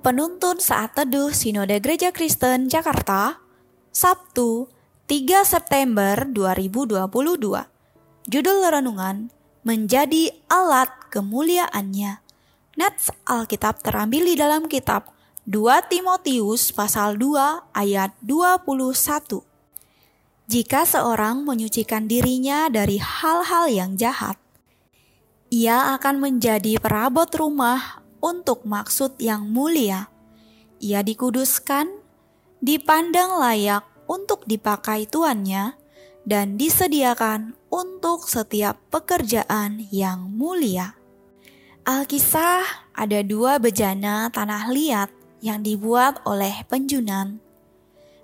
Penuntun Saat Teduh Sinode Gereja Kristen Jakarta, Sabtu 3 September 2022. Judul Renungan, Menjadi Alat Kemuliaannya. Nats Alkitab terambil di dalam kitab 2 Timotius pasal 2 ayat 21. Jika seorang menyucikan dirinya dari hal-hal yang jahat, ia akan menjadi perabot rumah untuk maksud yang mulia. Ia dikuduskan, dipandang layak untuk dipakai tuannya, dan disediakan untuk setiap pekerjaan yang mulia. Alkisah ada dua bejana tanah liat yang dibuat oleh penjunan.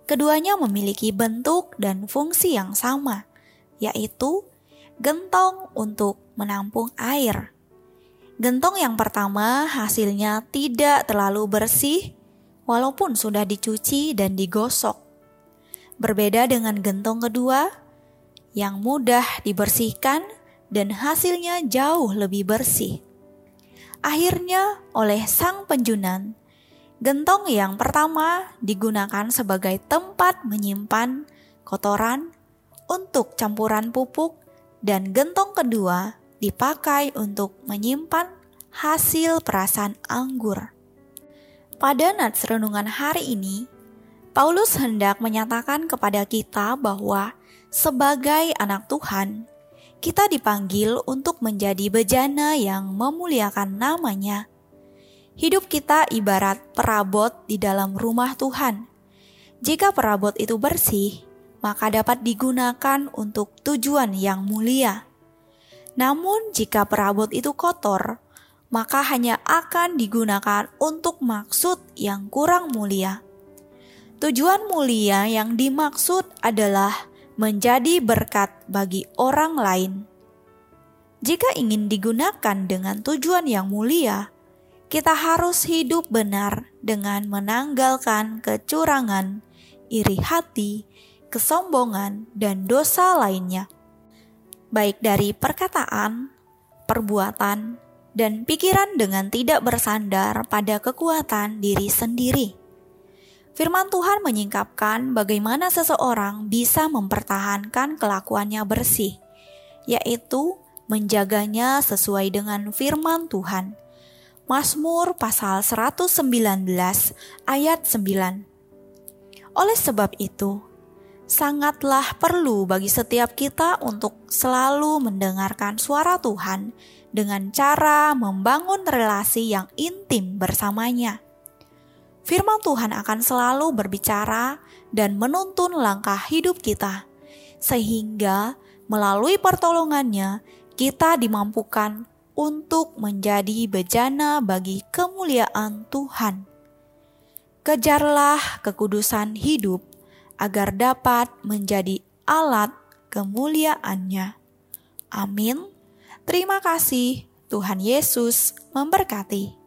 Keduanya memiliki bentuk dan fungsi yang sama, yaitu gentong untuk menampung air Gentong yang pertama hasilnya tidak terlalu bersih walaupun sudah dicuci dan digosok. Berbeda dengan gentong kedua yang mudah dibersihkan dan hasilnya jauh lebih bersih. Akhirnya oleh sang penjunan, gentong yang pertama digunakan sebagai tempat menyimpan kotoran untuk campuran pupuk dan gentong kedua dipakai untuk menyimpan hasil perasan anggur. Pada nats renungan hari ini, Paulus hendak menyatakan kepada kita bahwa sebagai anak Tuhan, kita dipanggil untuk menjadi bejana yang memuliakan namanya. Hidup kita ibarat perabot di dalam rumah Tuhan. Jika perabot itu bersih, maka dapat digunakan untuk tujuan yang mulia. Namun, jika perabot itu kotor, maka hanya akan digunakan untuk maksud yang kurang mulia. Tujuan mulia yang dimaksud adalah menjadi berkat bagi orang lain. Jika ingin digunakan dengan tujuan yang mulia, kita harus hidup benar dengan menanggalkan kecurangan, iri hati, kesombongan, dan dosa lainnya baik dari perkataan, perbuatan, dan pikiran dengan tidak bersandar pada kekuatan diri sendiri. Firman Tuhan menyingkapkan bagaimana seseorang bisa mempertahankan kelakuannya bersih, yaitu menjaganya sesuai dengan firman Tuhan. Mazmur pasal 119 ayat 9. Oleh sebab itu, sangatlah perlu bagi setiap kita untuk selalu mendengarkan suara Tuhan dengan cara membangun relasi yang intim bersamanya. Firman Tuhan akan selalu berbicara dan menuntun langkah hidup kita, sehingga melalui pertolongannya kita dimampukan untuk menjadi bejana bagi kemuliaan Tuhan. Kejarlah kekudusan hidup agar dapat menjadi alat kemuliaannya. Amin. Terima kasih, Tuhan Yesus memberkati.